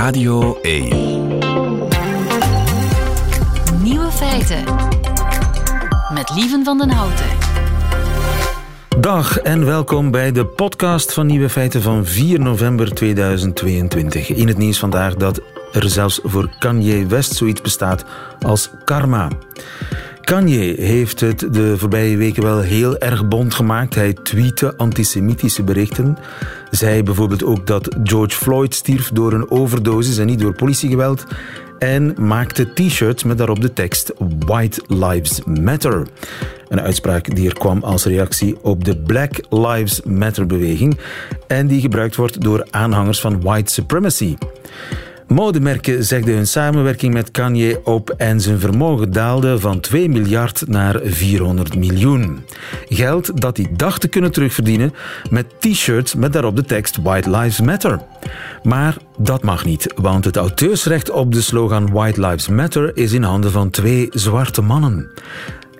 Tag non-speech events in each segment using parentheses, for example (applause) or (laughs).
Radio 1. Nieuwe feiten. Met Lieven van den Houten. Dag en welkom bij de podcast van Nieuwe Feiten van 4 november 2022. In het nieuws vandaag dat er zelfs voor Kanye West zoiets bestaat als karma. Kanye heeft het de voorbije weken wel heel erg bond gemaakt. Hij tweette antisemitische berichten. Zei bijvoorbeeld ook dat George Floyd stierf door een overdosis en niet door politiegeweld. En maakte t-shirts met daarop de tekst White Lives Matter. Een uitspraak die er kwam als reactie op de Black Lives Matter beweging en die gebruikt wordt door aanhangers van white supremacy. Modemerken zegden hun samenwerking met Kanye op en zijn vermogen daalde van 2 miljard naar 400 miljoen. Geld dat hij dacht te kunnen terugverdienen met t-shirts met daarop de tekst White Lives Matter. Maar dat mag niet, want het auteursrecht op de slogan White Lives Matter is in handen van twee zwarte mannen.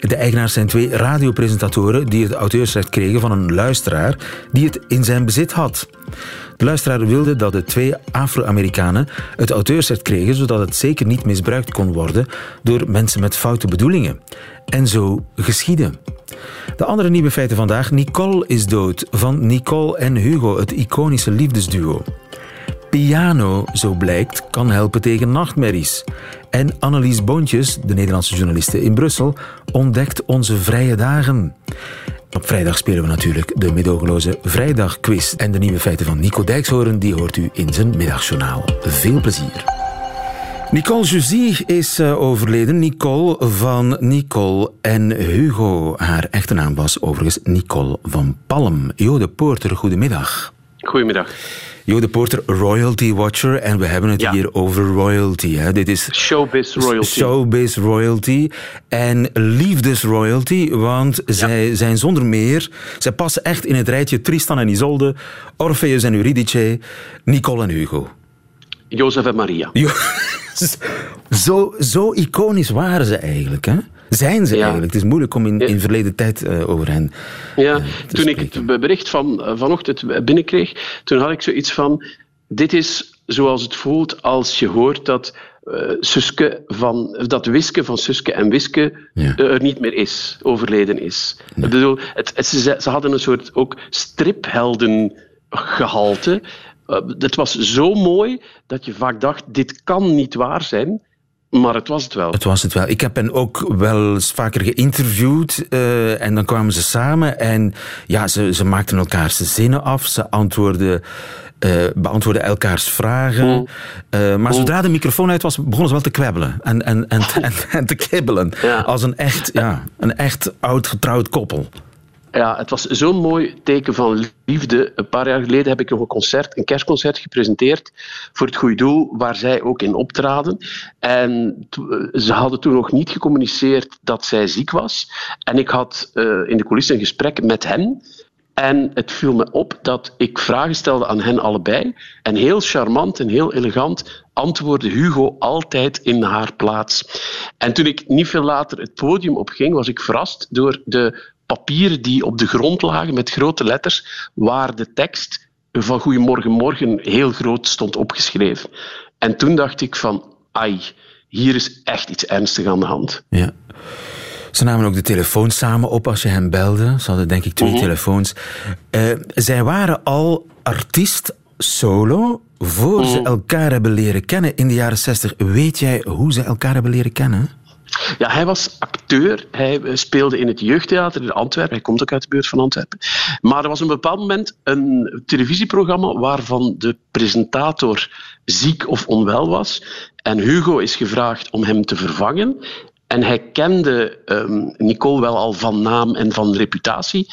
De eigenaars zijn twee radiopresentatoren die het auteursrecht kregen van een luisteraar die het in zijn bezit had. De luisteraar wilde dat de twee Afro-Amerikanen het auteursrecht kregen, zodat het zeker niet misbruikt kon worden door mensen met foute bedoelingen. En zo geschiedde. De andere nieuwe feiten vandaag. Nicole is dood. Van Nicole en Hugo, het iconische liefdesduo. Piano, zo blijkt, kan helpen tegen nachtmerries. En Annelies Boontjes, de Nederlandse journaliste in Brussel, ontdekt onze vrije dagen. Op vrijdag spelen we natuurlijk de middogeloze vrijdagquiz. En de nieuwe feiten van Nico Dijkshoorn, die hoort u in zijn middagjournaal. Veel plezier. Nicole Jusy is eh, overleden. Nicole van Nicole en Hugo. Haar echte naam was overigens Nicole van Palm. Jo de Poorter, goedemiddag. Goedemiddag. Jo de Porter, royalty watcher. En we hebben het Ja. hier over royalty. Hè. Dit is Showbiz royalty. showbiz royalty en liefdes royalty. Want zij zijn zonder meer... Zij passen echt in het rijtje Tristan en Isolde, Orpheus en Eurydice, Nicole en Hugo. Jozef en Maria. Jo, (laughs) zo, zo iconisch waren ze eigenlijk, hè? Zijn ze Ja. eigenlijk? Het is moeilijk om in, in verleden tijd eh, over hen Ja, eh, te toen ik het bericht van eh, vanochtend binnenkreeg, toen had ik zoiets van: dit is zoals het voelt als je hoort dat. eh, Suske van, dat Wiske van Suske en Wiske Ja. er niet meer is, overleden is. Ik bedoel, het, het- ze, ze hadden een soort ook stripheldengehalte. Eh, het was zo mooi dat je vaak dacht: dit kan niet waar zijn, maar het was het wel. Het was het wel. Ik heb hen ook wel eens vaker geïnterviewd eh, en dan kwamen ze samen en ja, ze, ze maakten elkaars zinnen af, ze antwoordden, eh, beantwoordden elkaars vragen. Mm. Eh, maar zodra de microfoon uit was, begonnen ze wel te kwebbelen en, en, en, en, en te kibbelen. Ja. Als een echt, ja, een echt oud getrouwd koppel. Ja, het was zo'n mooi teken van liefde. Een paar jaar geleden heb ik nog een concert, een kerstconcert gepresenteerd voor het goede doel, waar zij ook in optraden. En eh, ze hadden toen nog niet gecommuniceerd dat zij ziek was. En ik had eh, in de coulissen een gesprek met hen. En het viel me op dat ik vragen stelde aan hen allebei. En heel charmant en heel elegant antwoordde Hugo altijd in haar plaats. En toen ik niet veel later het podium opging, was ik verrast door de papieren die op de grond lagen met grote letters, waar de tekst van Goedemorgen Morgen heel groot stond opgeschreven. En toen dacht ik van, ai, hier is echt iets ernstigs aan de hand. Ja. Ze namen ook de telefoon samen op als je hen belde. Ze hadden denk ik twee telefoons. Eh, zij waren al artiest solo voor ze elkaar hebben leren kennen in de jaren 60. Weet jij hoe ze elkaar hebben leren kennen? Ja, hij was acteur. Hij eh, speelde in het jeugdtheater in Antwerpen. Hij komt ook uit de buurt van Antwerpen. Maar er was op een bepaald moment een televisieprogramma waarvan de presentator ziek of onwel was. En Hugo is gevraagd om hem te vervangen. En hij kende ehm, Nicole wel al van naam en van reputatie.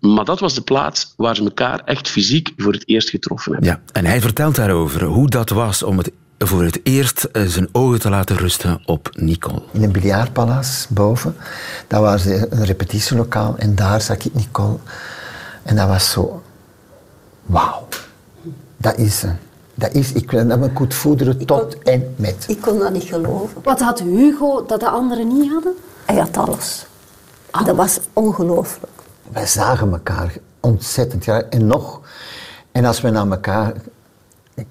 Maar dat was de plaats waar ze elkaar echt fysiek voor het eerst getroffen hebben. Ja, en hij vertelt daarover hoe dat was om het voor het eerst eh, zijn ogen te laten rusten op Nicole. in een biljartpalace boven. Dat was een repetitielokaal en daar zag ik Nicole. En dat was zo... Wauw. Dat is ze. Dat is, ik wil dat me goed voederen tot en met. Ik kon dat niet geloven. Wat had Hugo dat de anderen niet hadden? Hij had alles. Dat was ongelooflijk. Wij zagen elkaar ontzettend graag. En nog, en als we naar elkaar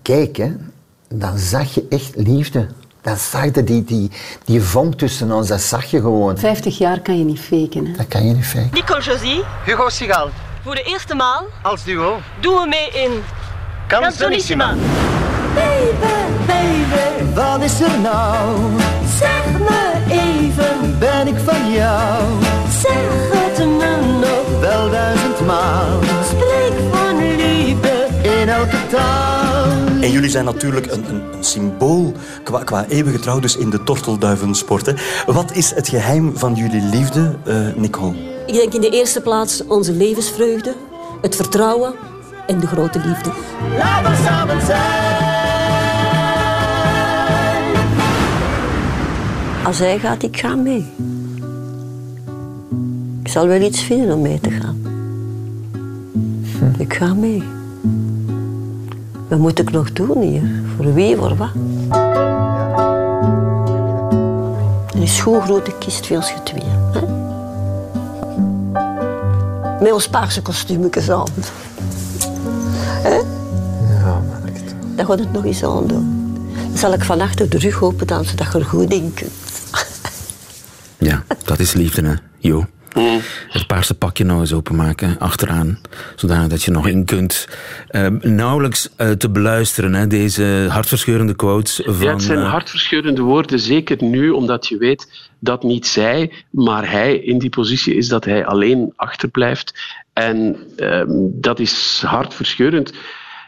keken, dan zag je echt liefde. Dat zag je, die, die, die vonk tussen ons, dat zag je gewoon. 50 jaar kan je niet faken. Hè? Dat kan je niet faken. Nicole Josie, Hugo Sigal, voor de eerste maal als duo. doen we mee in Canzonissima. Baby, wat is er nou? Zeg me even, ben ik van jou? Zeg het me nog wel duizendmaal. Spreek van liefde in elke taal. En jullie zijn natuurlijk een, een, een symbool qua, qua eeuwige trouw dus in de tortelduivensport. Hè. Wat is het geheim van jullie liefde, eh, Nicole? Ik denk in de eerste plaats onze levensvreugde, het vertrouwen en de grote liefde. Laten we samen zijn. Als hij gaat, ik ga mee. Ik zal wel iets vinden om mee te gaan. Ik ga mee. Wat moet ik nog doen hier? Voor wie, voor wat? Een schoon grote kist voor ons tweeën. hè? Met ons paarse kostuumjes aan. Hè? Ja, maar echt. Dan gaat het nog eens aan doen. Dan zal ik van achter de rug open dan, zodat je er goed in kunt. Ja, dat is liefde, hè, Jo. Het paarse pakje nog eens openmaken, achteraan. Zodanig dat je nog in kunt. Eh, nauwelijks eh, te beluisteren, hè, deze hartverscheurende quotes van... Ja, het zijn eh, hartverscheurende woorden, zeker nu, omdat je weet dat niet zij, maar hij in die positie is dat hij alleen achterblijft. En ehm, dat is hartverscheurend,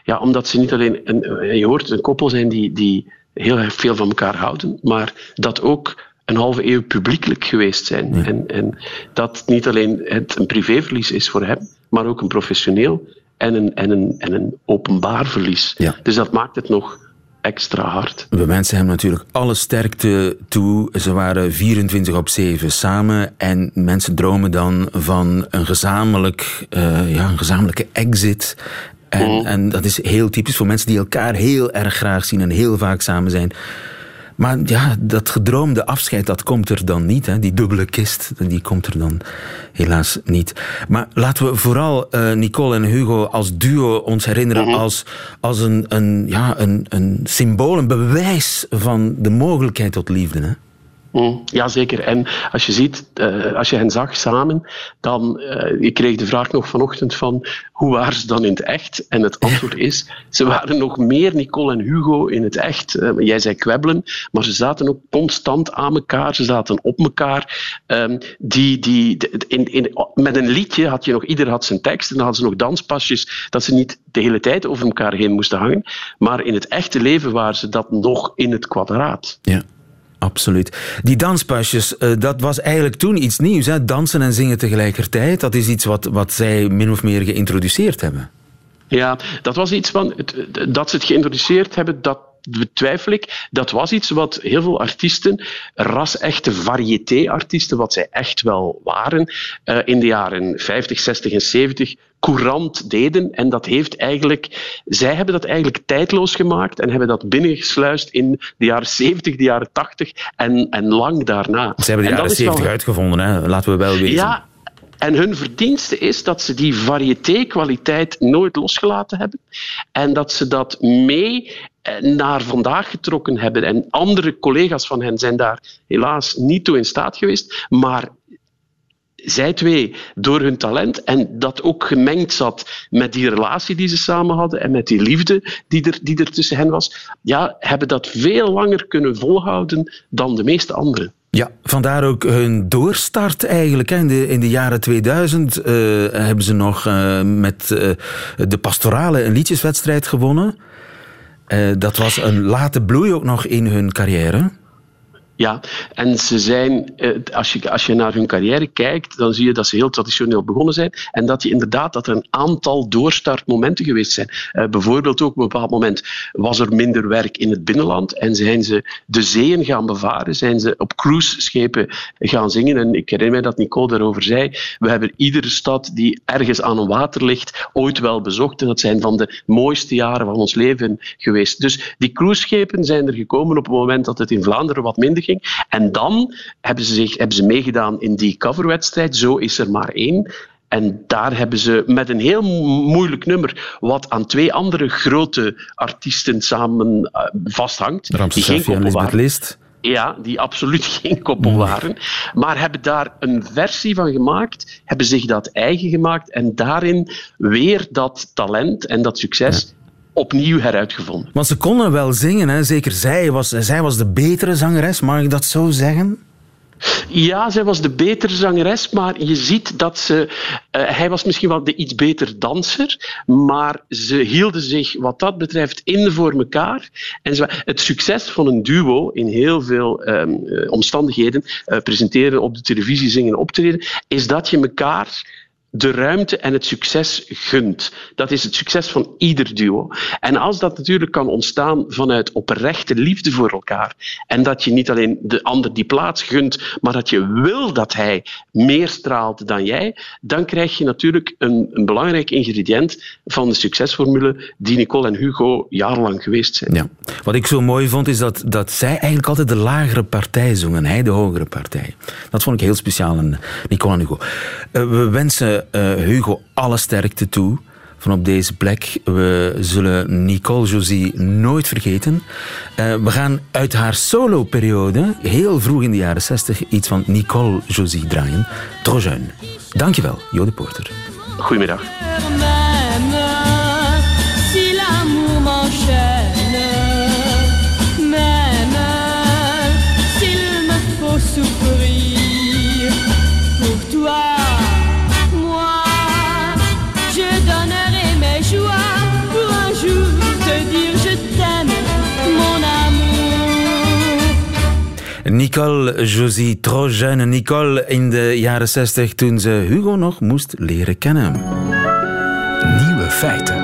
ja, omdat ze niet alleen, een, je hoort, een koppel zijn die, die heel erg veel van elkaar houden, maar dat ook een halve eeuw publiekelijk geweest zijn. En, en dat niet alleen het een privéverlies is voor hem, maar ook een professioneel en een, en een, en een openbaar verlies. Ja. Dus dat maakt het nog extra hard. We wensen hem natuurlijk alle sterkte toe. Ze waren 24 op 7 samen. En mensen dromen dan van een, gezamenlijk, eh, ja, een gezamenlijke exit. En, en dat is heel typisch voor mensen die elkaar heel erg graag zien en heel vaak samen zijn. Maar ja, dat gedroomde afscheid, dat komt er dan niet. Hè? Die dubbele kist, die komt er dan helaas niet. Maar laten we vooral uh, Nicole en Hugo als duo ons herinneren als, als een, een, ja, een, een symbool, een bewijs van de mogelijkheid tot liefde. Hè? Mm, Jazeker. En als je ziet, uh, als je hen zag samen, dan uh, ik kreeg de vraag nog vanochtend van hoe waren ze dan in het echt? En het antwoord is, ze waren nog meer Nicole en Hugo in het echt. Uh, jij zei kwebbelen, maar ze zaten ook constant aan elkaar, ze zaten op elkaar. Um, die, die, in, in, met een liedje had je nog, ieder had zijn tekst en dan hadden ze nog danspasjes, dat ze niet de hele tijd over elkaar heen moesten hangen. Maar in het echte leven waren ze dat nog in het kwadraat. Ja. Absoluut. Die danspasjes, uh, dat was eigenlijk toen iets nieuws. Hè? Dansen en zingen tegelijkertijd. Dat is iets wat, wat zij min of meer geïntroduceerd hebben. Ja, dat was iets van. Dat ze het geïntroduceerd hebben, dat betwijfel ik. Dat was iets wat heel veel artiesten, ras-echte variété-artiesten, wat zij echt wel waren, uh, in de jaren 50, 60 en 70 courant deden. En dat heeft eigenlijk, zij hebben dat eigenlijk tijdloos gemaakt en hebben dat binnengesluist in de jaren 70, de jaren 80 en, en lang daarna. Ze hebben de en jaren 70 wel... uitgevonden, hè? laten we wel weten. Ja, en hun verdienste is dat ze die variété-kwaliteit nooit losgelaten hebben. En dat ze dat mee naar vandaag getrokken hebben. En andere collega's van hen zijn daar helaas niet toe in staat geweest. Maar zij twee, door hun talent en dat ook gemengd zat met die relatie die ze samen hadden en met die liefde die er, die er tussen hen was, ja, hebben dat veel langer kunnen volhouden dan de meeste anderen. Ja, vandaar ook hun doorstart eigenlijk. In de, in de jaren 2000 uh, hebben ze nog uh, met uh, de pastorale een liedjeswedstrijd gewonnen. Dat was een late bloei ook nog in hun carrière. Ja, en ze zijn, als je, als je naar hun carrière kijkt, dan zie je dat ze heel traditioneel begonnen zijn en dat je inderdaad dat er een aantal doorstartmomenten geweest zijn. Uh, bijvoorbeeld ook op een bepaald moment was er minder werk in het binnenland en zijn ze de zeeën gaan bevaren, zijn ze op cruiseschepen gaan zingen. En ik herinner mij dat Nicole daarover zei, we hebben iedere stad die ergens aan een water ligt ooit wel bezocht en dat zijn van de mooiste jaren van ons leven geweest. Dus die cruiseschepen zijn er gekomen op het moment dat het in Vlaanderen wat minder En dan hebben ze, zich, hebben ze meegedaan in die coverwedstrijd. Zo is er maar één. En daar hebben ze met een heel moeilijk nummer, wat aan twee andere grote artiesten samen uh, vasthangt. Ramses Shaffi en Lisbeth List. Ja, die absoluut (laughs) geen koppel waren. Maar hebben daar een versie van gemaakt, hebben zich dat eigen gemaakt en daarin weer dat talent en dat succes opnieuw heruitgevonden. Want ze konden wel zingen, hè? zeker zij was, zij was de betere zangeres, mag ik dat zo zeggen? Ja, zij was de betere zangeres, maar je ziet dat ze... Uh, hij was misschien wel de iets beter danser, maar ze hielden zich wat dat betreft in voor elkaar. En ze, het succes van een duo in heel veel um, omstandigheden, uh, presenteren op de televisie, zingen, optreden, is dat je elkaar de ruimte en het succes gunt. Dat is het succes van ieder duo. En als dat natuurlijk kan ontstaan vanuit oprechte liefde voor elkaar, en dat je niet alleen de ander die plaats gunt, maar dat je wil dat hij meer straalt dan jij, dan krijg je natuurlijk een, een belangrijk ingrediënt van de succesformule die Nicole en Hugo jarenlang geweest zijn. Ja. Wat ik zo mooi vond, is dat, dat zij eigenlijk altijd de lagere partij zongen, hij de hogere partij. Dat vond ik heel speciaal aan Nicole en Hugo. Uh, we wensen uh, Hugo alle sterkte toe van op deze plek. We zullen Nicole Josie nooit vergeten. Uh, we gaan uit haar solo-periode, heel vroeg in de jaren 60, iets van Nicole Josie draaien. Trop. Dankjewel, Jode Porter. Goedemiddag. Nicole Josie, trop jeune Nicole in de jaren 60 toen ze Hugo nog moest leren kennen. Nieuwe feiten.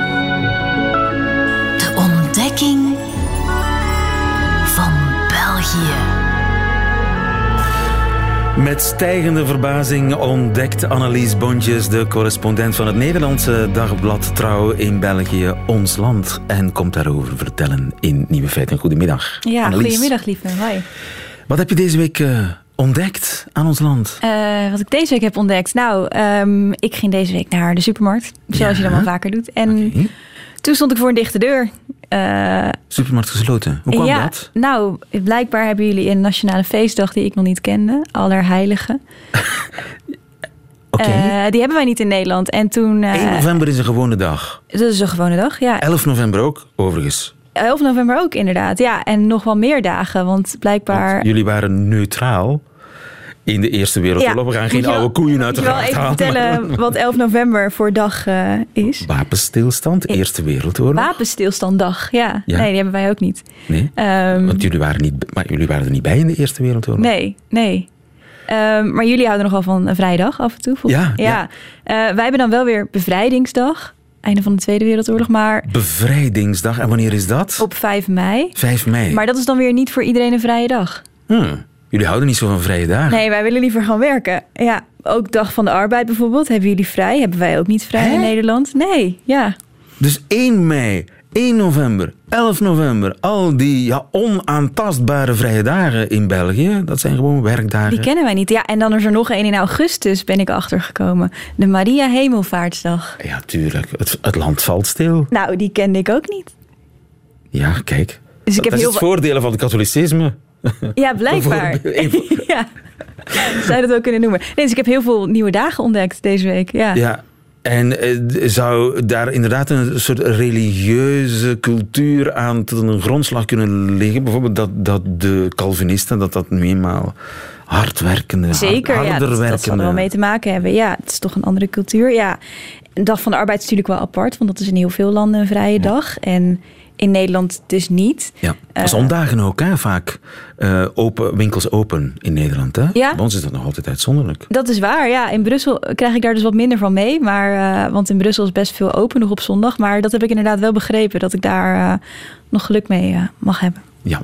De ontdekking van België. Met stijgende verbazing ontdekt Annelies Bontjes, de correspondent van het Nederlandse dagblad Trouw in België, ons land. En komt daarover vertellen in Nieuwe Feiten. Goedemiddag. Ja, Annelies. goedemiddag lieve. Hoi. Wat heb je deze week uh, ontdekt aan ons land? Uh, wat ik deze week heb ontdekt? Nou, um, ik ging deze week naar de supermarkt. Zoals ja. je dat wel vaker doet. En okay. toen stond ik voor een dichte deur. Uh, supermarkt gesloten. Hoe kwam ja, dat? Nou, blijkbaar hebben jullie een nationale feestdag die ik nog niet kende. Allerheiligen. (laughs) Okay. Uh, die hebben wij niet in Nederland. En toen, uh, 1 november is een gewone dag. Dat is een gewone dag, ja. 11 november ook, overigens. 11 november ook, inderdaad. Ja, en nog wel meer dagen, want blijkbaar... Want jullie waren neutraal in de Eerste Wereldoorlog. Ja, We gaan geen oude koeien uit de gracht halen. Ik wil even vertellen (laughs) wat 11 november voor dag uh, is. Wapenstilstand, Eerste Wereldoorlog. Wapenstilstanddag, ja. ja. Nee, die hebben wij ook niet. Nee, um, want jullie waren, niet, maar jullie waren er niet bij in de Eerste Wereldoorlog. Nee, nee. Um, maar jullie houden nogal van een vrijdag af en toe. Ja. ja. ja. Uh, wij hebben dan wel weer bevrijdingsdag einde van de Tweede Wereldoorlog. Maar Bevrijdingsdag, en wanneer is dat? Op 5 mei. 5 mei. Maar dat is dan weer niet voor iedereen een vrije dag. Hmm. Jullie houden niet zo van vrije dagen? Nee, wij willen liever gaan werken. Ja, ook Dag van de Arbeid bijvoorbeeld. Hebben jullie vrij? Hebben wij ook niet vrij Hè? in Nederland? Nee, ja. Dus 1 mei, 1 november, 11 november, al die ja, onaantastbare vrije dagen in België, dat zijn gewoon werkdagen. Die kennen wij niet. Ja, en dan is er nog één in augustus, ben ik achtergekomen. De Maria Hemelvaartsdag. Ja, tuurlijk. Het, het land valt stil. Nou, die kende ik ook niet. Ja, kijk. Dus ik heb dat heel is het voordelen van het katholicisme. Ja, blijkbaar. (laughs) (laughs) ja. Zou je dat ook kunnen noemen. Nee, dus ik heb heel veel nieuwe dagen ontdekt deze week. Ja. ja. En eh, zou daar inderdaad een soort religieuze cultuur aan tot een grondslag kunnen liggen? Bijvoorbeeld dat, dat de Calvinisten, dat dat nu eenmaal hardwerkende, Zeker, harder ja, dat, werkende... dat zal er wel mee te maken hebben. Ja, het is toch een andere cultuur. Ja, een dag van de arbeid is natuurlijk wel apart, want dat is in heel veel landen een vrije ja. dag. En in Nederland dus niet. Ja, zondagen ook, hè, vaak uh, open, winkels open in Nederland. Hè? Ja. Bij ons is dat nog altijd uitzonderlijk. Dat is waar, ja. In Brussel krijg ik daar dus wat minder van mee. Maar, uh, want in Brussel is best veel open nog op zondag. Maar dat heb ik inderdaad wel begrepen, dat ik daar uh, nog geluk mee mag hebben. Ja.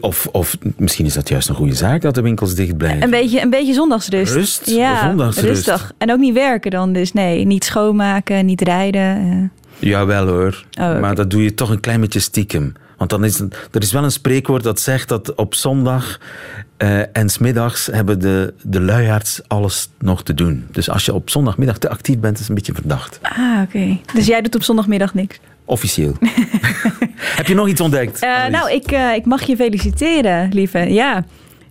Of, of misschien is dat juist een goede zaak dat de winkels dicht blijven. Een beetje, een beetje zondagsrust. Rust? Ja, zondagsrust. rustig. En ook niet werken dan. Dus nee, niet schoonmaken, niet rijden. Jawel hoor. Oh, okay. Maar dat doe je toch een klein beetje stiekem. Want dan is, er is wel een spreekwoord dat zegt dat op zondag eh, en smiddags hebben de, de luiaards alles nog te doen. Dus als je op zondagmiddag te actief bent, is het een beetje verdacht. Ah, oké. Dus jij doet op zondagmiddag niks? Officieel. (laughs) Heb je nog iets ontdekt? Eh, nou, ik, eh, ik mag je feliciteren, lieve. Ja.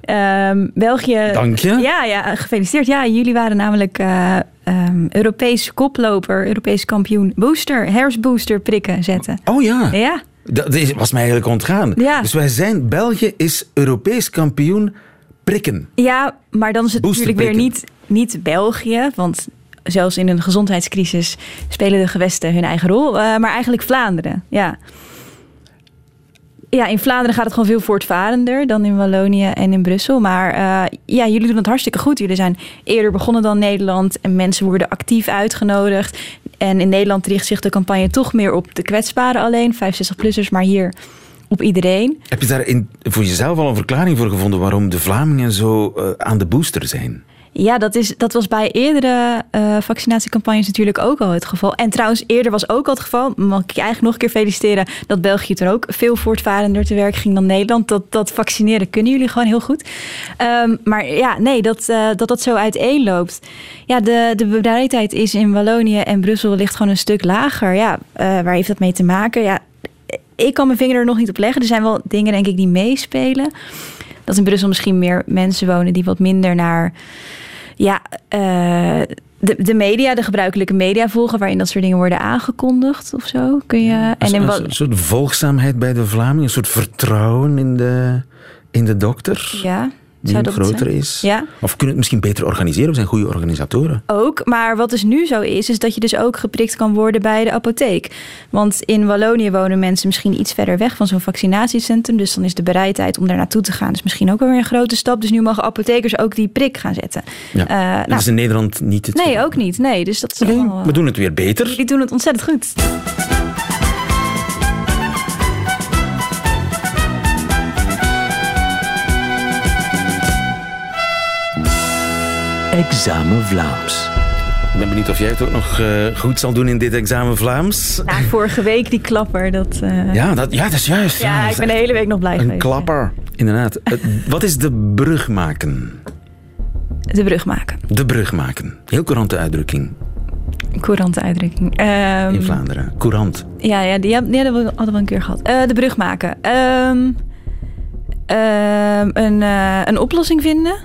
Ehm, België. Dank je. Ja, ja, gefeliciteerd. Ja, jullie waren namelijk eh ehm, Europees koploper, Europees kampioen booster, herfstbooster prikken zetten. Oh ja. Ja. Dat is- was mij eigenlijk ontgaan. Ja. Dus wij zijn, België is Europees kampioen prikken. Ja, maar dan is het natuurlijk weer niet, niet België. Want zelfs in een gezondheidscrisis spelen de gewesten hun eigen rol. eh, maar eigenlijk Vlaanderen, ja. Ja, in Vlaanderen gaat het gewoon veel voortvarender dan in Wallonië en in Brussel. Maar eh, ja, jullie doen het hartstikke goed. Jullie zijn eerder begonnen dan Nederland. En mensen worden actief uitgenodigd. En in Nederland richt zich de campagne toch meer op de kwetsbaren alleen. 65-plussers, maar hier op iedereen. Heb je daar in, voor jezelf al een verklaring voor gevonden waarom de Vlamingen zo eh, aan de booster zijn? Ja, dat, is, dat was bij eerdere eh, vaccinatiecampagnes natuurlijk ook al het geval. En trouwens, eerder was ook al het geval, mag ik je eigenlijk nog een keer feliciteren, dat België er ook veel voortvarender te werk ging dan Nederland. Dat, dat vaccineren kunnen jullie gewoon heel goed. Ehm, maar ja, nee, dat, eh, dat dat zo uiteenloopt. Ja, de, de bereidheid is in Wallonië en Brussel ligt gewoon een stuk lager. Ja, eh, waar heeft dat mee te maken? Ja, ik kan mijn vinger er nog niet op leggen. Er zijn wel dingen, denk ik, die meespelen. Dat in Brussel misschien meer mensen wonen die wat minder naar ja, eh, de, de media, de gebruikelijke media volgen, waarin dat soort dingen worden aangekondigd of zo. Kun je. En in een, wat, soort volgzaamheid bij de Vlamingen, een soort vertrouwen in de, in de dokter, ja, die zou dat groter is. Ja. Of kunnen het misschien beter organiseren? We zijn goede organisatoren. Ook, maar wat dus nu zo is, is dat je dus ook geprikt kan worden bij de apotheek. Want in Wallonië wonen mensen misschien iets verder weg van zo'n vaccinatiecentrum. Dus dan is de bereidheid om daar naartoe te gaan dus misschien ook wel weer een grote stap. Dus nu mogen apothekers ook die prik gaan zetten. Ja. Eh, dat nou, is in Nederland niet het nee, ook niet. Nee, dus dat is Nee, allemaal, eh, we doen het weer beter. Jullie doen het ontzettend goed. Examen Vlaams. Ik ben benieuwd of jij het ook nog eh, goed zal doen in dit examen Vlaams. Nou, vorige week die klapper. Dat, eh, Ja, dat, ja, dat is juist. ja, dat ik ben de hele week nog blij Een geweest. klapper. Inderdaad. Eh, Wat is de brug maken? De brug maken. De brug maken. Heel courante uitdrukking Courante uitdrukking. Ehm, in Vlaanderen. Courant. Ja, ja, die, die hadden we hadden we een keer gehad. Eh, de brug maken. Ehm, ehm, een, eh, een oplossing vinden?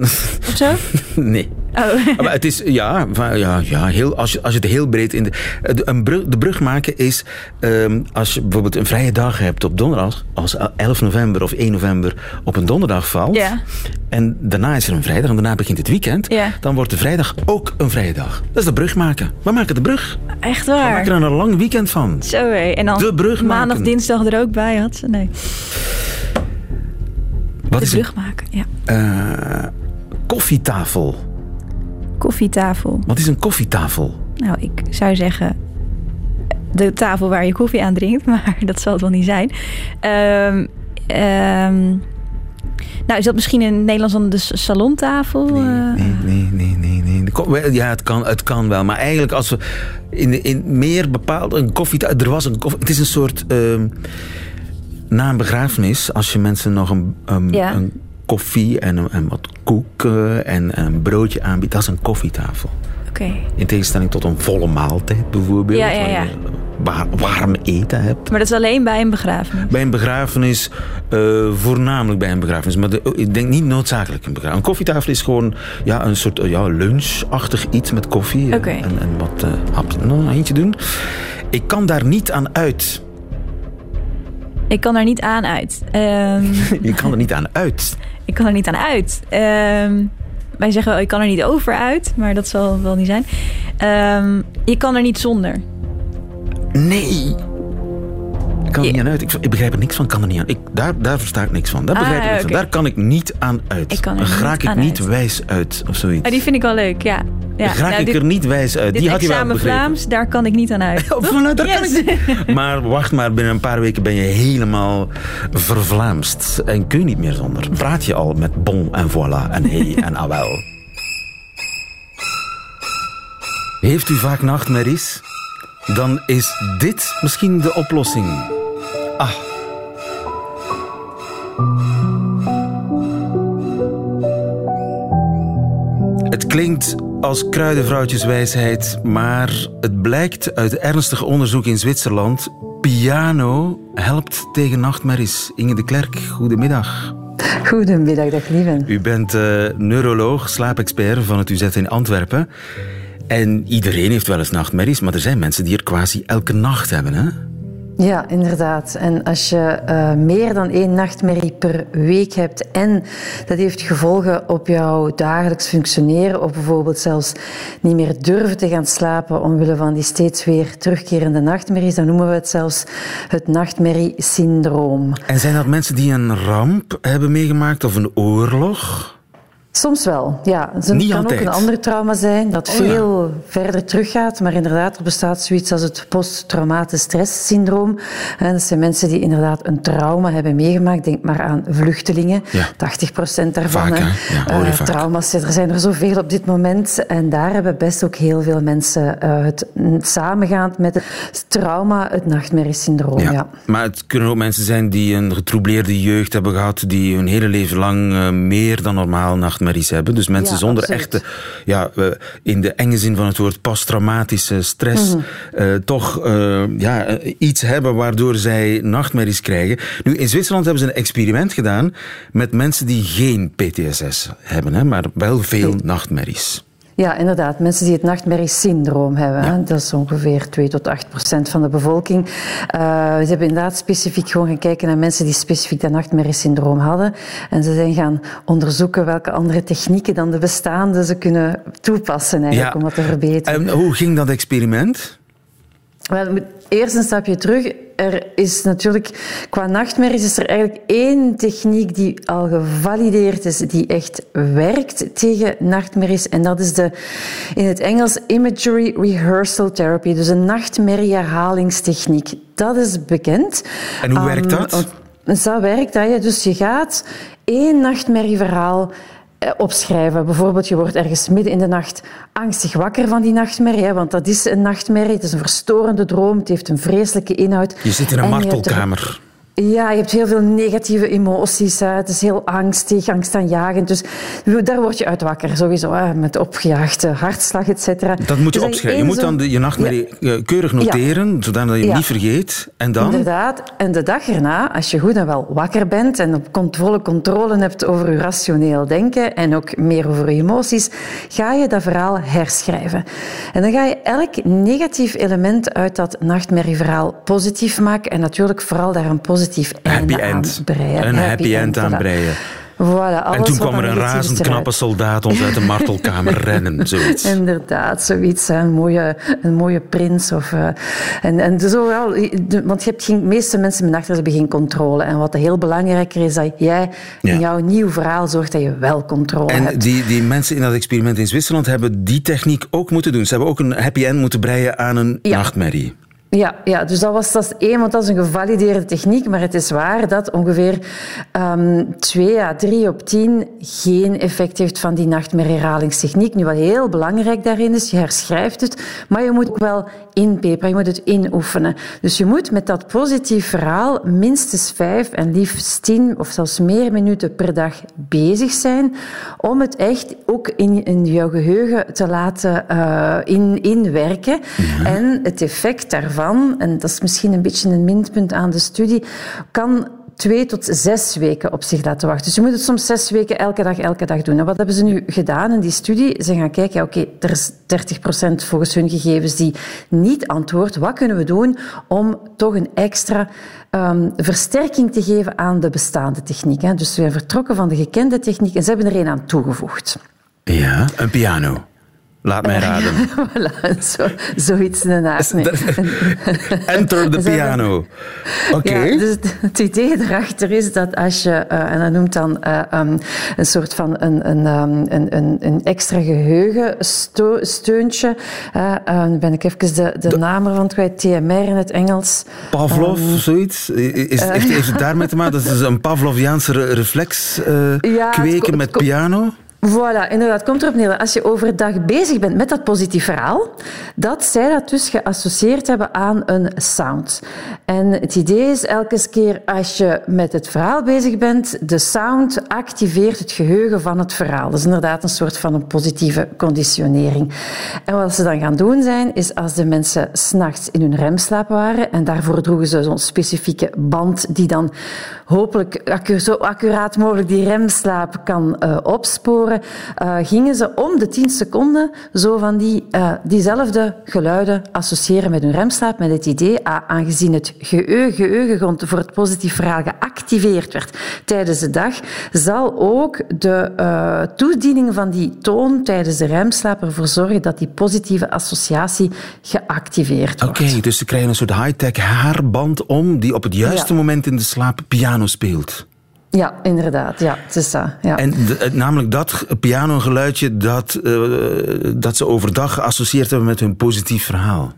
Of zo? (laughs) Nee. Oh. Maar het is, ja, ja, ja heel, als, je, als je het heel breed in de... de- Een brug, de brug maken is, ehm, als je bijvoorbeeld een vrije dag hebt op donderdag, als 11 november of 1 november op een donderdag valt, Ja. en daarna is er een vrijdag en daarna begint het weekend, Ja. dan wordt de vrijdag ook een vrije dag. Dat is de brug maken. We maken de brug. Echt We waar? maken er een lang weekend van. Zo hé. En dan De brug maandag, maken. dinsdag er ook bij had ze. Nee. Wat de brug maken, ja. Eh, koffietafel. Koffietafel. Wat is een koffietafel? Nou, ik zou zeggen de tafel waar je koffie aan drinkt, (laughs) maar dat zal het wel niet zijn. Ehm, ehm, nou, is dat misschien in het Nederlands dan de salontafel? Eh, Nee, nee, nee, nee. nee. Ja, het kan, het kan wel. Maar eigenlijk als we in, in meer bepaald... Een koffie... Er was een koffie... Het is een soort... ehm, na een begrafenis, als je mensen nog een, een, Ja. een koffie en, en wat koek en een broodje aanbiedt, dat is een koffietafel. Oké. In tegenstelling tot een volle maaltijd bijvoorbeeld, Ja, ja, waar je warm eten hebt. Maar dat is alleen bij een begrafenis. Bij een begrafenis, eh, voornamelijk bij een begrafenis, maar de- ik denk niet noodzakelijk een begrafenis. Een koffietafel is gewoon ja, een soort ja, lunchachtig iets met koffie en- en, en wat eh hapjes. Nou, eentje doen. Ik kan daar niet aan uit. Ik kan er niet aan uit. Ehm, (laughs) Je kan er niet aan uit. ik kan er niet aan uit. Ehm, wij zeggen wel, ik kan er niet over uit, maar dat zal wel niet zijn. Ehm, je kan er niet zonder. Nee. Ik kan er niet aan uit. Ik, ik begrijp er niks van. Kan er niet aan. Ik, daar, daar versta ik niks van. Daar Ah, begrijp ik niks van. Daar kan ik niet aan uit. Ik kan er raak ik niet uit. wijs uit of zoiets. Ah, die vind ik wel leuk, ja. ja. Raak nou, ik dit- er niet wijs uit. Dit Die had je wel begrepen. Vlaams, daar kan ik niet aan uit. (laughs) Oh, voilà, daar kan ik (laughs) Maar wacht maar, binnen een paar weken ben je helemaal vervlaamst. En kun je niet meer zonder. Praat je al met bon en voilà en hey (laughs) en awel. Heeft u vaak nachtmerries? Dan is dit misschien de oplossing. Ah, Het klinkt als kruidenvrouwtjeswijsheid, maar het blijkt uit ernstig onderzoek in Zwitserland. Piano helpt tegen nachtmerries. Inge de Klerk, goedemiddag. Goedemiddag, dag lieve. U bent uh, neuroloog, slaapexpert van het UZ in Antwerpen. En iedereen heeft wel eens nachtmerries, maar er zijn mensen die er quasi elke nacht hebben, hè? Ja, inderdaad. En als je uh, meer dan één nachtmerrie per week hebt en dat heeft gevolgen op jouw dagelijks functioneren, of bijvoorbeeld zelfs niet meer durven te gaan slapen omwille van die steeds weer terugkerende nachtmerries, dan noemen we het zelfs het nachtmerriesyndroom. En zijn dat mensen die een ramp hebben meegemaakt of een oorlog? Soms wel, ja. Het kan altijd. ook een ander trauma zijn dat oh, veel ja. verder teruggaat. Maar inderdaad, er bestaat zoiets als het posttraumatisch stresssyndroom. En dat zijn mensen die inderdaad een trauma hebben meegemaakt. Denk maar aan vluchtelingen. Ja. 80% daarvan. Vaak? Ja, uh, vaak. trauma's, er zijn er zoveel op dit moment. En daar hebben best ook heel veel mensen uh, het samengaand met het trauma, het nachtmerriesyndroom. Ja. ja. Maar het kunnen ook mensen zijn die een getroubleerde jeugd hebben gehad, die hun hele leven lang uh, meer dan normaal nachtmerries hebben. Dus mensen ja, zonder absoluut. echte, ja, in de enge zin van het woord posttraumatische stress, mm -hmm. uh, toch uh, ja, iets hebben waardoor zij nachtmerries krijgen. Nu, in Zwitserland hebben ze een experiment gedaan met mensen die geen PTSS hebben, hè, maar wel veel nachtmerries. Ja, inderdaad. Mensen die het nachtmerriesyndroom hebben. Ja. Dat is ongeveer 2 tot 8 procent van de bevolking. Uh, ze hebben inderdaad specifiek gewoon gaan kijken naar mensen die specifiek dat nachtmerriesyndroom hadden. En ze zijn gaan onderzoeken welke andere technieken dan de bestaande ze kunnen toepassen eigenlijk, ja. om dat te verbeteren. En hoe ging dat experiment? Wel, eerst een stapje terug. Er is natuurlijk, qua nachtmerries is er eigenlijk één techniek die al gevalideerd is, die echt werkt tegen nachtmerries. En dat is de, in het Engels, Imagery Rehearsal Therapy. Dus een nachtmerrie-herhalingstechniek. Dat is bekend. En hoe um, werkt dat? Dat werkt dat je, dus je gaat één nachtmerrieverhaal opschrijven. Bijvoorbeeld, je wordt ergens midden in de nacht angstig wakker van die nachtmerrie, hè, want dat is een nachtmerrie. Het is een verstorende droom, het heeft een vreselijke inhoud. Je zit in een martelkamer. Ja, je hebt heel veel negatieve emoties. Hè. Het is heel angstig, angstaanjagend. Dus daar word je uit wakker, sowieso. Hè, met opgejaagde hartslag, et cetera. Dat moet je dus opschrijven. Je moet dan de, je nachtmerrie ja. keurig noteren, ja. zodat je hem ja. niet vergeet. En dan? Inderdaad. En de dag erna, als je goed en wel wakker bent en op volle controle hebt over je rationeel denken en ook meer over je emoties, ga je dat verhaal herschrijven. En dan ga je elk negatief element uit dat nachtmerrieverhaal positief maken en natuurlijk vooral daar een positief happy end. Breien. Een happy, happy end, end aanbreien. Voilà, alles en toen kwam er een razend knappe soldaat ons uit de (laughs) martelkamer rennen, zoiets. Inderdaad, zoiets. Een mooie, een mooie prins. Of, uh, en, en zo wel, want je hebt geen, de meeste mensen met nachtmerries hebben geen controle. En wat heel belangrijker is, dat jij in ja. jouw nieuw verhaal zorgt dat je wel controle en hebt. En die, die mensen in dat experiment in Zwitserland hebben die techniek ook moeten doen. Ze hebben ook een happy end moeten breien aan een ja. nachtmerrie. Ja, ja, dus dat was dat is één, want dat is een gevalideerde techniek. Maar het is waar dat ongeveer um, twee à drie op tien geen effect heeft van die nachtmerrieherhalingstechniek. Nu, wat heel belangrijk daarin is, je herschrijft het, maar je moet ook wel inpeperen, je moet het inoefenen. Dus je moet met dat positief verhaal minstens vijf en liefst tien of zelfs meer minuten per dag bezig zijn om het echt ook in, in jouw geheugen te laten uh, in, inwerken. Ja. En het effect daarvan, en dat is misschien een beetje een minpunt aan de studie, kan twee tot zes weken op zich laten wachten. Dus je moet het soms zes weken elke dag, elke dag doen. En wat hebben ze nu gedaan in die studie? Ze gaan kijken, oké, er is 30% volgens hun gegevens die niet antwoordt. Wat kunnen we doen om toch een extra um, versterking te geven aan de bestaande techniek? Hè? Dus we zijn vertrokken van de gekende techniek en ze hebben er een aan toegevoegd. Ja, een piano. Laat mij raden. (laughs) voilà, zo, zoiets ernaast. Nee. (laughs) Enter the (laughs) piano. Oké. Okay. Ja, dus het idee erachter is dat als je, uh, en dat noemt dan uh, um, een soort van een, een, um, een, een, een extra geheugensteuntje, uh, ben ik even de, de, de naam ervan kwijt, TMR in het Engels. Pavlov, um, zoiets? Is, heeft, heeft het daarmee te maken? Dat is een Pavloviaanse reflex ja, kweken met piano? Voilà, inderdaad, komt erop neer. Als je overdag bezig bent met dat positief verhaal, dat zij dat dus geassocieerd hebben aan een sound. En het idee is elke keer als je met het verhaal bezig bent, de sound activeert het geheugen van het verhaal. Dat is inderdaad een soort van een positieve conditionering. En wat ze dan gaan doen zijn, is als de mensen s'nachts in hun remslaap waren, en daarvoor droegen ze zo'n specifieke band die dan hopelijk zo accuraat mogelijk die remslaap kan uh, opsporen, uh, gingen ze om de 10 seconden zo van die, uh, diezelfde geluiden associëren met hun remslaap, met het idee, aangezien het geheugen, geheugen voor het positief verhaal geactiveerd werd tijdens de dag, zal ook de toediening van die toon tijdens de remslaap ervoor zorgen dat die positieve associatie geactiveerd wordt. Oké, okay, dus ze krijgen een soort high-tech haarband om die op het juiste ja. moment in de slaap piano speelt. Ja, inderdaad. Ja, het is dat. Ja. En de, namelijk dat pianogeluidje dat, uh, dat ze overdag geassocieerd hebben met hun positief verhaal.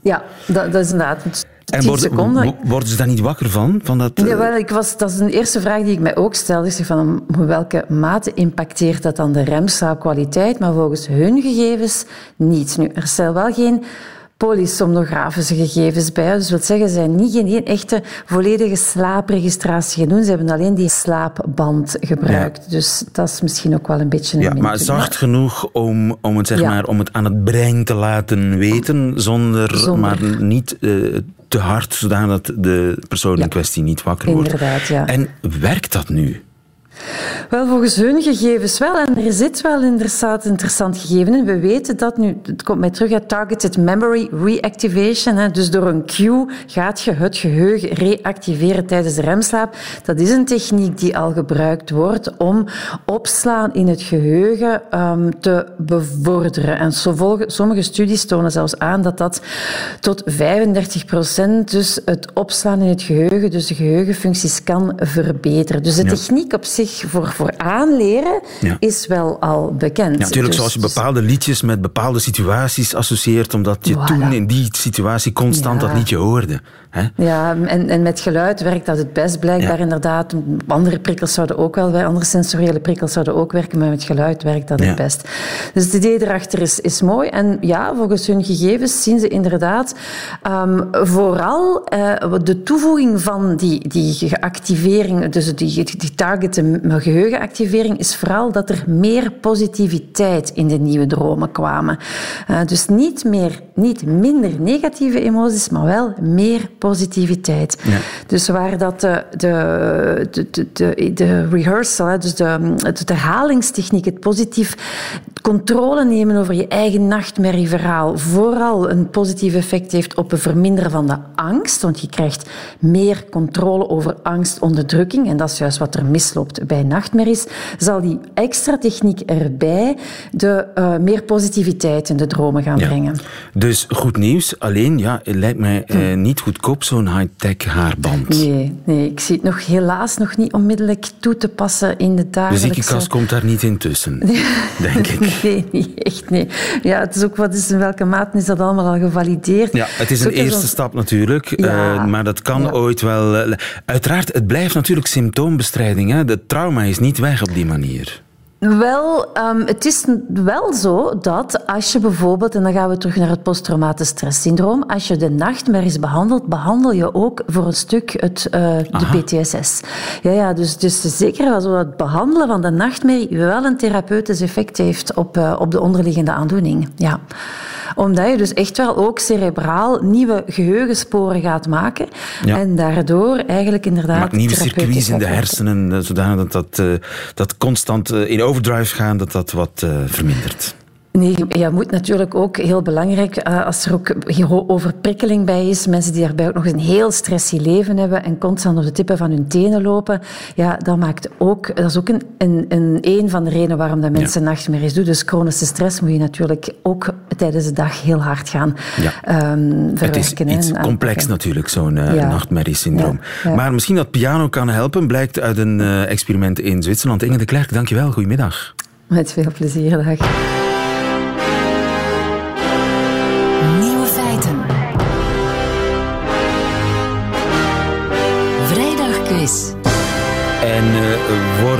Ja, dat, dat is inderdaad. En worden, worden ze daar niet wakker van? van dat, uh... ja, wel, ik was, dat is een eerste vraag die ik mij ook stelde. Ik zeg van, welke mate impacteert dat dan de remslaapkwaliteit? Maar volgens hun gegevens niet. Nu, er zijn wel geen polysomnografische gegevens bij. Dus dat wil zeggen, ze zijn niet geen echte volledige slaapregistratie gedaan. Ze hebben alleen die slaapband gebruikt. Ja. Dus dat is misschien ook wel een beetje een Ja, maar zacht genoeg om, om, het, zeg ja. maar, om het aan het brein te laten weten, zonder, zonder. maar niet uh, te hard, zodat de persoon in kwestie niet wakker wordt. Inderdaad, ja. En werkt dat nu? Wel, volgens hun gegevens wel. En er zit wel inderdaad interessant gegeven in. We weten dat nu, het komt mij terug uit Targeted Memory Reactivation. Hè. Dus door een cue gaat je het geheugen reactiveren tijdens de remslaap. Dat is een techniek die al gebruikt wordt om opslaan in het geheugen um, te bevorderen. En sommige studies tonen zelfs aan dat dat tot 35 procent dus het opslaan in het geheugen, dus de geheugenfuncties kan verbeteren. Dus de techniek op zich voor, voor aanleren ja. is wel al bekend. Ja, natuurlijk, dus, zoals je bepaalde liedjes met bepaalde situaties associeert, omdat je voilà. toen in die situatie constant dat liedje hoorde. Hè? Ja, en, en met geluid werkt dat het best blijkbaar inderdaad. Andere prikkels zouden ook wel werken, andere sensoriële prikkels zouden ook werken, maar met geluid werkt dat het best. Dus het idee erachter is, is mooi. En ja, volgens hun gegevens zien ze inderdaad um, vooral uh, de toevoeging van die, die geactivering, dus die, die targeten mijn geheugenactivering is vooral dat er meer positiviteit in de nieuwe dromen kwamen. Uh, dus niet, meer, niet minder negatieve emoties, maar wel meer positiviteit. Ja. Dus waar dat de, de, de, de, de rehearsal, dus de, de herhalingstechniek, het positief controle nemen over je eigen nachtmerrieverhaal, vooral een positief effect heeft op het verminderen van de angst, want je krijgt meer controle over angstonderdrukking en dat is juist wat er misloopt bij nachtmerries, zal die extra techniek erbij de uh, meer positiviteit in de dromen gaan ja. brengen. Dus goed nieuws, alleen ja, het lijkt mij uh, niet goedkoop zo'n high-tech haarband. Nee, nee, ik zie het nog helaas nog niet onmiddellijk toe te passen in de dagelijkse... De ziekenkast komt daar niet intussen, (laughs) denk ik. (laughs) Nee, niet echt, nee. Ja, het is ook wat is in welke mate is dat allemaal al gevalideerd? Ja, het is een eerste stap natuurlijk, ja. uh, maar dat kan ja. ooit wel... uiteraard, het blijft natuurlijk symptoombestrijding, hè. De trauma is niet weg op die manier. Wel, um, het is wel zo dat als je bijvoorbeeld, en dan gaan we terug naar het posttraumatisch stresssyndroom, als je de nachtmerries behandelt, behandel je ook voor een stuk het, uh, de PTSS. Ja, ja, dus, dus zeker wel zo dat het behandelen van de nachtmerrie wel een therapeutisch effect heeft op, uh, op de onderliggende aandoening. Ja omdat je dus echt wel ook cerebraal nieuwe geheugensporen gaat maken. Ja. En daardoor eigenlijk inderdaad... Maakt nieuwe circuits in de hersenen, zodanig dat dat, uh, dat constant uh, in overdrive gaan, dat dat wat vermindert. Nee, je moet natuurlijk ook heel belangrijk, als er ook overprikkeling bij is, mensen die daarbij ook nog een heel stressy leven hebben en constant op de tippen van hun tenen lopen, ja, dat maakt ook, dat is ook een, een, een, een van de redenen waarom dat mensen ja. nachtmerries doen. Dus chronische stress moet je natuurlijk ook tijdens de dag heel hard gaan ja. um, verwerken. Het is iets complex natuurlijk, zo'n uh, ja. nachtmerriesyndroom. Maar misschien dat piano kan helpen, blijkt uit een uh, experiment in Zwitserland. Inge de Klerk, dankjewel. Goedemiddag. Met veel plezier, dag.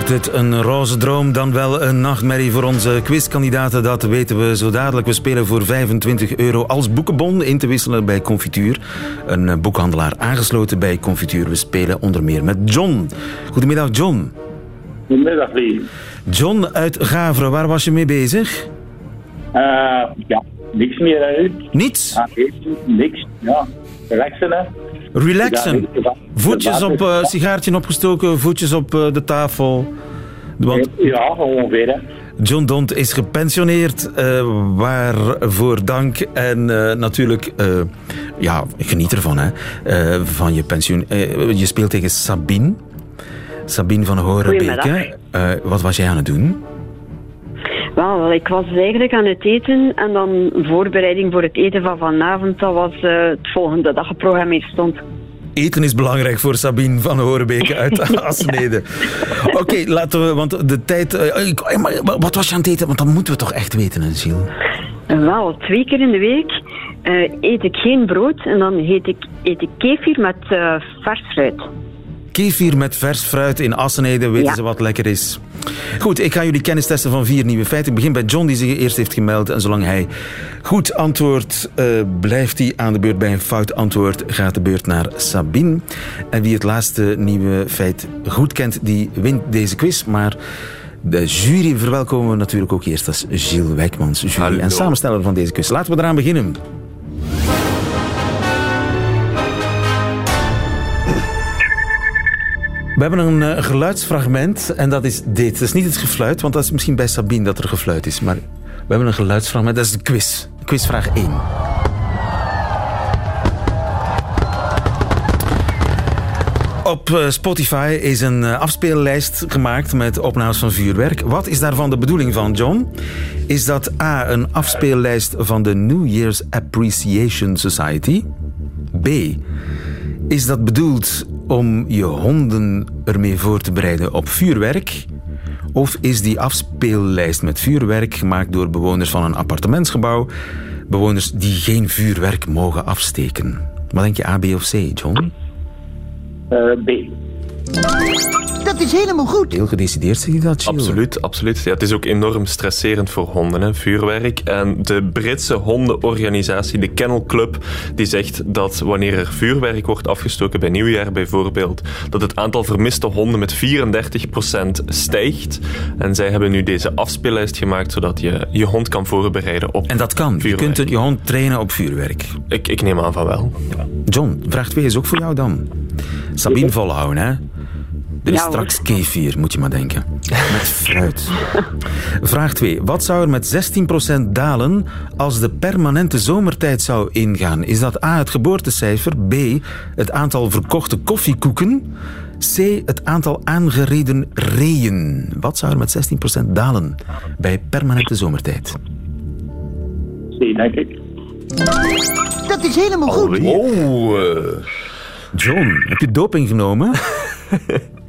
Wordt het een roze droom, dan wel een nachtmerrie voor onze quizkandidaten? Dat weten we zo dadelijk. We spelen voor 25 euro als boekenbon in te wisselen bij Confituur. Een uh, boekhandelaar aangesloten bij Confituur. We spelen onder meer met John. Goedemiddag, John. Goedemiddag, Lee. John uit Gaveren, waar was je mee bezig? Uh, ja, niks meer uit. Niets? Ah, niks, ja. Relaxen, hè. Relaxen. Voetjes op, uh, sigaartje opgestoken, voetjes op uh, de tafel. Want ja, ongeveer. Hè. John Dont is gepensioneerd, uh, waarvoor dank. En natuurlijk, ja, geniet ervan, hè, van je pensioen. je speelt tegen Sabine. Sabine van Horenbeke. wat was jij aan het doen? Wel, ik was eigenlijk aan het eten en dan voorbereiding voor het eten van vanavond, dat was uh, het volgende dag geprogrammeerd stond. Eten is belangrijk voor Sabine van Horenbeke uit (laughs) (laughs) Asnede. Oké, okay, laten we, want de tijd... Uh, wat was je aan het eten? Want dat moeten we toch echt weten, hè, Gilles? Wel, twee keer in de week uh, eet ik geen brood en dan eet ik, eet ik kefir met vers fruit. Kefir met vers fruit in Assenede, weten ja. ze wat lekker is. Goed, ik ga jullie kennis testen van vier nieuwe feiten. Ik begin bij John, die zich eerst heeft gemeld. En zolang hij goed antwoordt, uh, blijft hij aan de beurt. Bij een fout antwoord gaat de beurt naar Sabine. En wie het laatste nieuwe feit goed kent, die wint deze quiz. Maar de jury verwelkomen we natuurlijk ook eerst als Gilles Wijkmans, jury Hallo. en samensteller van deze quiz. Laten we eraan beginnen. We hebben een uh, geluidsfragment en dat is dit. Dat is niet het gefluit, want dat is misschien bij Sabine dat er gefluit is. Maar we hebben een geluidsfragment, dat is de quiz. Quizvraag 1. Op uh, Spotify is een uh, afspeellijst gemaakt met opnames van vuurwerk. Wat is daarvan de bedoeling van, John? Is dat A, een afspeellijst van de New Year's Appreciation Society? B, is dat bedoeld om je honden ermee voor te bereiden op vuurwerk? Of is die afspeellijst met vuurwerk gemaakt door bewoners van een appartementsgebouw? Bewoners die geen vuurwerk mogen afsteken. Wat denk je, A, B of C, John? Uh, B. Dat is helemaal goed. Heel gedecideerd zeg je dat, Gilles? Absoluut, absoluut. Ja, het is ook enorm stresserend voor honden, hè, vuurwerk. En de Britse hondenorganisatie, de Kennel Club, die zegt dat wanneer er vuurwerk wordt afgestoken bij nieuwjaar bijvoorbeeld, dat het aantal vermiste honden met 34% stijgt. En zij hebben nu deze afspeellijst gemaakt, zodat je je hond kan voorbereiden op En dat kan? Vuurwerk. Je kunt je hond trainen op vuurwerk? Ik, ik neem aan van wel. Ja. John, vraag 2 is ook voor jou dan. Sabine volhouden, hè? Er is Ja, straks kefir, moet je maar denken. (laughs) Met fruit. Vraag 2. Wat zou er met 16% dalen als de permanente zomertijd zou ingaan? Is dat A, het geboortecijfer, B, het aantal verkochte koffiekoeken, C, het aantal aangereden reeën? Wat zou er met 16% dalen bij permanente zomertijd? C, denk ik. Dat is helemaal goed. Oh, John, heb je doping genomen? (laughs)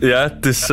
Ja, het is, eh,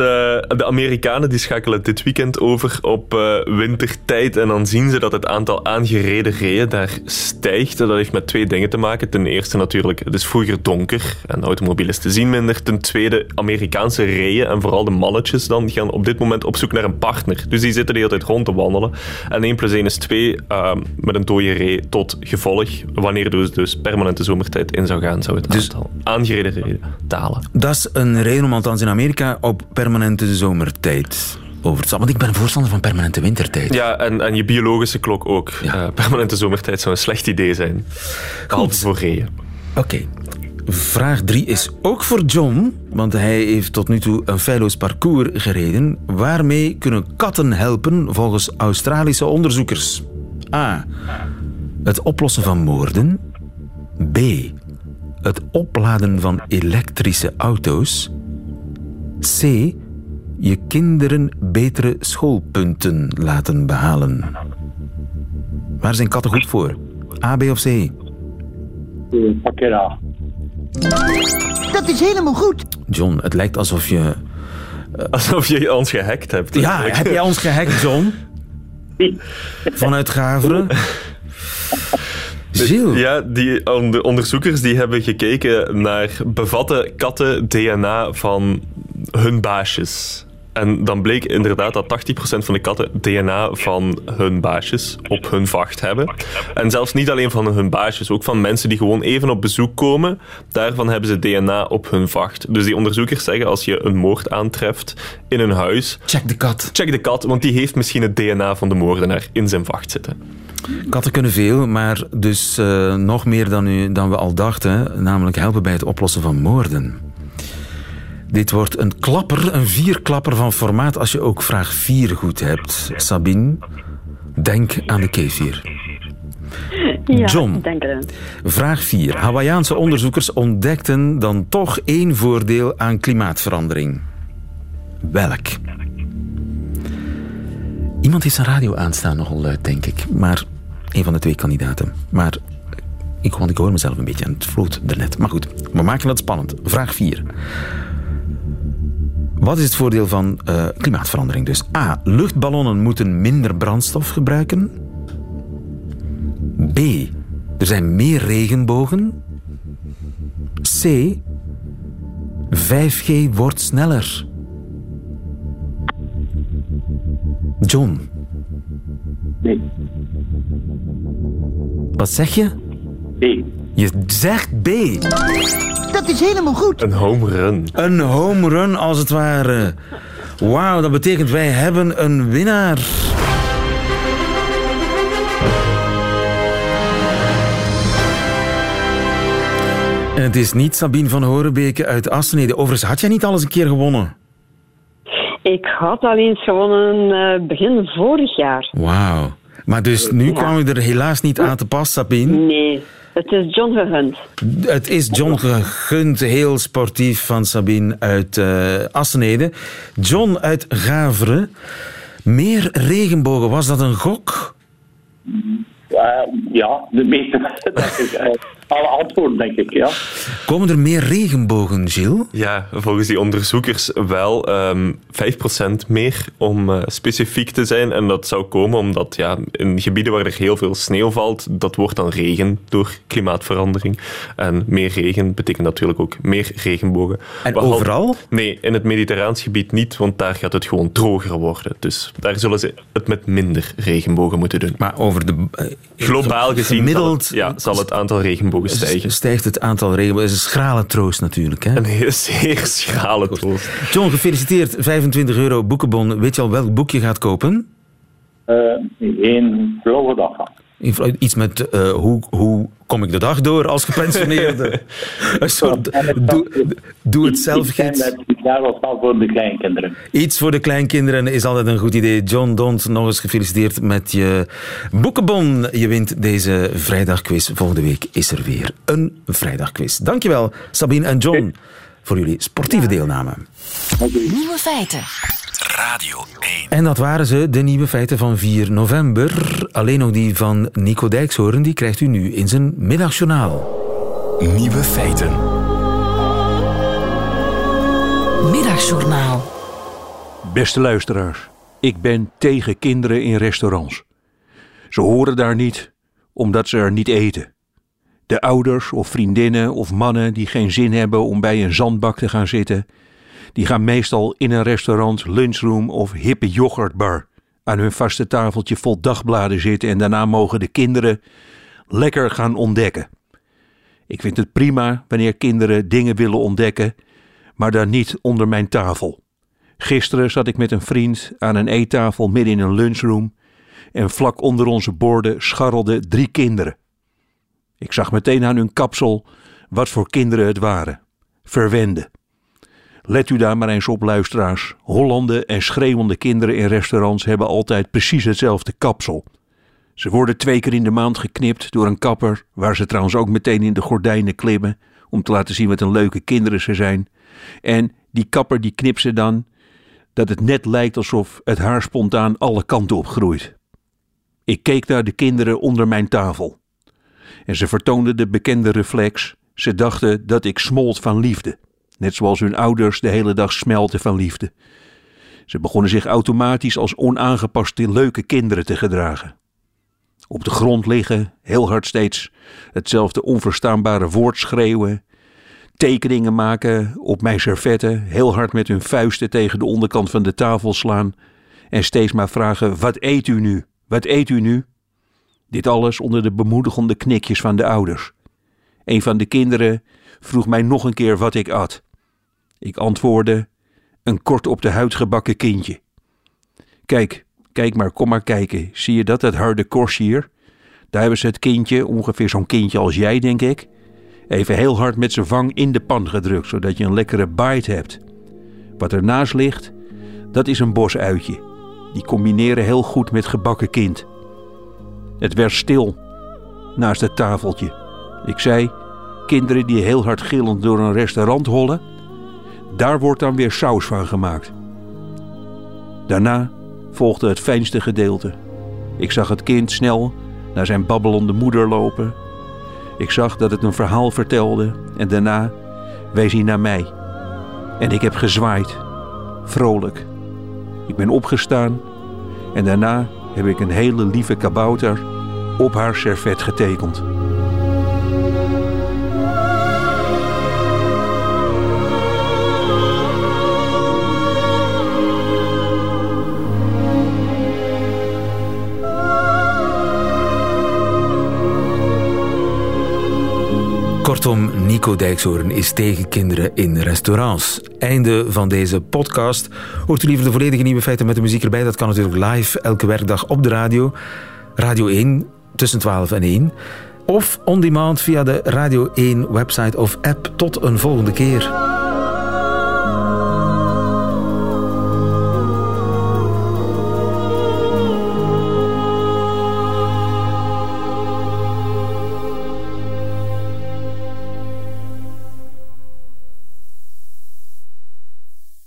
de Amerikanen die schakelen dit weekend over op eh, wintertijd. En dan zien ze dat het aantal aangereden reeën daar stijgt. En dat heeft met twee dingen te maken. Ten eerste natuurlijk, het is vroeger donker en de automobiel is te zien minder. Ten tweede, Amerikaanse reeën en vooral de mannetjes dan, die gaan op dit moment op zoek naar een partner. Dus die zitten de hele tijd rond te wandelen. En 1 plus 1 is 2 uh, met een dode ree tot gevolg. Wanneer dus, dus permanente zomertijd in zou gaan, zou het aantal aangereden reeën dalen. Dat is een reden om althans in Amerika op permanente zomertijd over te stappen. Want ik ben een voorstander van permanente wintertijd. Ja, en, en je biologische klok ook. Eh, permanente zomertijd zou een slecht idee zijn. Behalve voor reeën. Oké. Vraag 3 is ook voor John, want hij heeft tot nu toe een feilloos parcours gereden. Waarmee kunnen katten helpen volgens Australische onderzoekers? A. Het oplossen van moorden. B. Het opladen van elektrische auto's. C. Je kinderen betere schoolpunten laten behalen. Waar zijn katten goed voor? A, B of C? Pak er A. Dat is helemaal goed. John, het lijkt alsof je... Alsof je ons gehackt hebt. Ja, heb jij ons gehackt, John? Vanuit Gaveren? (laughs) Gilles? Ja, die onder- onderzoekers die hebben gekeken naar bevatten katten DNA van hun baasjes. En dan bleek inderdaad dat 80% van de katten DNA van hun baasjes op hun vacht hebben. En zelfs niet alleen van hun baasjes, ook van mensen die gewoon even op bezoek komen. Daarvan hebben ze DNA op hun vacht. Dus die onderzoekers zeggen als je een moord aantreft in een huis... Check de kat. Check de kat, want die heeft misschien het DNA van de moordenaar in zijn vacht zitten. Katten kunnen veel, maar dus eh, nog meer dan, u, dan we al dachten, namelijk helpen bij het oplossen van moorden. Dit wordt een klapper, een vierklapper van formaat als je ook vraag 4 goed hebt. Sabine, denk aan de kefir. Ja, John. Vraag 4. Hawaïaanse onderzoekers ontdekten dan toch één voordeel aan klimaatverandering. Welk? Iemand heeft zijn radio aanstaan nogal luid, denk ik. Maar een van de twee kandidaten. Maar ik, want ik hoor mezelf een beetje en het vloot ernet. Maar goed, we maken het spannend. Vraag 4. Wat is het voordeel van eh, klimaatverandering dus? A. Luchtballonnen moeten minder brandstof gebruiken. B. Er zijn meer regenbogen. C. 5G wordt sneller. John. Wat zeg je? B. Je zegt B. Dat is helemaal goed. Een home run. Een home run als het ware. Wauw, dat betekent wij hebben een winnaar. En het is niet Sabine van Horenbeke uit Assenede. Overigens, had jij niet alles een keer gewonnen? Ik had al eens gewonnen eh, begin vorig jaar. Wauw. Maar dus nu kwam je er helaas niet aan te pas, Sabine. Nee, het is John gegund. Het is John gegund, heel sportief van Sabine uit eh Assenede. John uit Gavre. Meer regenbogen, was dat een gok? Eh, ja, de meeste mensen, denk ik. Alle antwoorden, denk ik, ja. Komen er meer regenbogen, Gilles? Ja, volgens die onderzoekers wel ehm 5% meer om eh, specifiek te zijn. En dat zou komen omdat ja, in gebieden waar er heel veel sneeuw valt, dat wordt dan regen door klimaatverandering. En meer regen betekent natuurlijk ook meer regenbogen. En Behalve- overal? Nee, in het Mediterraans gebied niet, want daar gaat het gewoon droger worden. Dus daar zullen ze het met minder regenbogen moeten doen. Maar over de... eh, Globaal gezien gemiddeld zal het, ja, zal het aantal regenbogen stijgen. stijgt het aantal regenbogen. Dat is een schrale troost natuurlijk. Hè? Een heel zeer schrale troost. John, gefeliciteerd. 25 euro boekenbon. Weet je al welk boek je gaat kopen? Eh geen flauwe dag. Iets met eh, hoe, hoe kom ik de dag door als gepensioneerde? (laughs) een soort doe, doe het zelf gids. Daar was al voor de kleinkinderen. Iets voor de kleinkinderen is altijd een goed idee. John Dont, nog eens gefeliciteerd met je boekenbon. Je wint deze vrijdagquiz. Volgende week is er weer een vrijdagquiz. Dankjewel, Sabine en John, voor jullie sportieve deelname. Nieuwe feiten. Radio 1. En dat waren ze, de nieuwe feiten van 4 november. Alleen nog die van Nico Dijkshoorn, die krijgt u nu in zijn middagjournaal. Nieuwe feiten. Middagjournaal. Beste luisteraars, ik ben tegen kinderen in restaurants. Ze horen daar niet omdat ze er niet eten. De ouders of vriendinnen of mannen die geen zin hebben om bij een zandbak te gaan zitten, die gaan meestal in een restaurant, lunchroom of hippe yoghurtbar aan hun vaste tafeltje vol dagbladen zitten en daarna mogen de kinderen lekker gaan ontdekken. Ik vind het prima wanneer kinderen dingen willen ontdekken, maar dan niet onder mijn tafel. Gisteren zat ik met een vriend aan een eettafel midden in een lunchroom en vlak onder onze borden scharrelden drie kinderen. Ik zag meteen aan hun kapsel wat voor kinderen het waren. Verwende. Let u daar maar eens op, luisteraars. Hollande en schreeuwende kinderen in restaurants hebben altijd precies hetzelfde kapsel. Ze worden twee keer in de maand geknipt door een kapper, waar ze trouwens ook meteen in de gordijnen klimmen om te laten zien wat een leuke kinderen ze zijn. En die kapper die knipt ze dan dat het net lijkt alsof het haar spontaan alle kanten op groeit. Ik keek naar de kinderen onder mijn tafel. En ze vertoonden de bekende reflex. Ze dachten dat ik smolt van liefde. Net zoals hun ouders de hele dag smelten van liefde. Ze begonnen zich automatisch als onaangepaste leuke kinderen te gedragen. Op de grond liggen, heel hard steeds hetzelfde onverstaanbare woord schreeuwen. Tekeningen maken op mijn servetten, heel hard met hun vuisten tegen de onderkant van de tafel slaan. En steeds maar vragen: wat eet u nu? Wat eet u nu? Dit alles onder de bemoedigende knikjes van de ouders. Een van de kinderen vroeg mij nog een keer wat ik at. Ik antwoordde: een kort op de huid gebakken kindje. Kijk, kijk maar, kom maar kijken. Zie je dat, dat harde korstje hier? Daar hebben ze het kindje, ongeveer zo'n kindje als jij, denk ik, even heel hard met zijn vang in de pan gedrukt, zodat je een lekkere bite hebt. Wat ernaast ligt, dat is een bosuitje. Die combineren heel goed met gebakken kind. Het werd stil naast het tafeltje. Ik zei: Kinderen die heel hard gillend door een restaurant hollen, daar wordt dan weer saus van gemaakt. Daarna volgde het fijnste gedeelte. Ik zag het kind snel naar zijn babbelende moeder lopen. Ik zag dat het een verhaal vertelde en daarna wees hij naar mij. En ik heb gezwaaid, vrolijk. Ik ben opgestaan en daarna heb ik een hele lieve kabouter op haar servet getekend. Kortom, Nico Dijkshoorn is tegen kinderen in restaurants. Einde van deze podcast. Hoort u liever de volledige nieuwe feiten met de muziek erbij? Dat kan natuurlijk live elke werkdag op de radio. Radio 1 tussen 12 en 1. Of on demand via de Radio 1 website of app. Tot een volgende keer.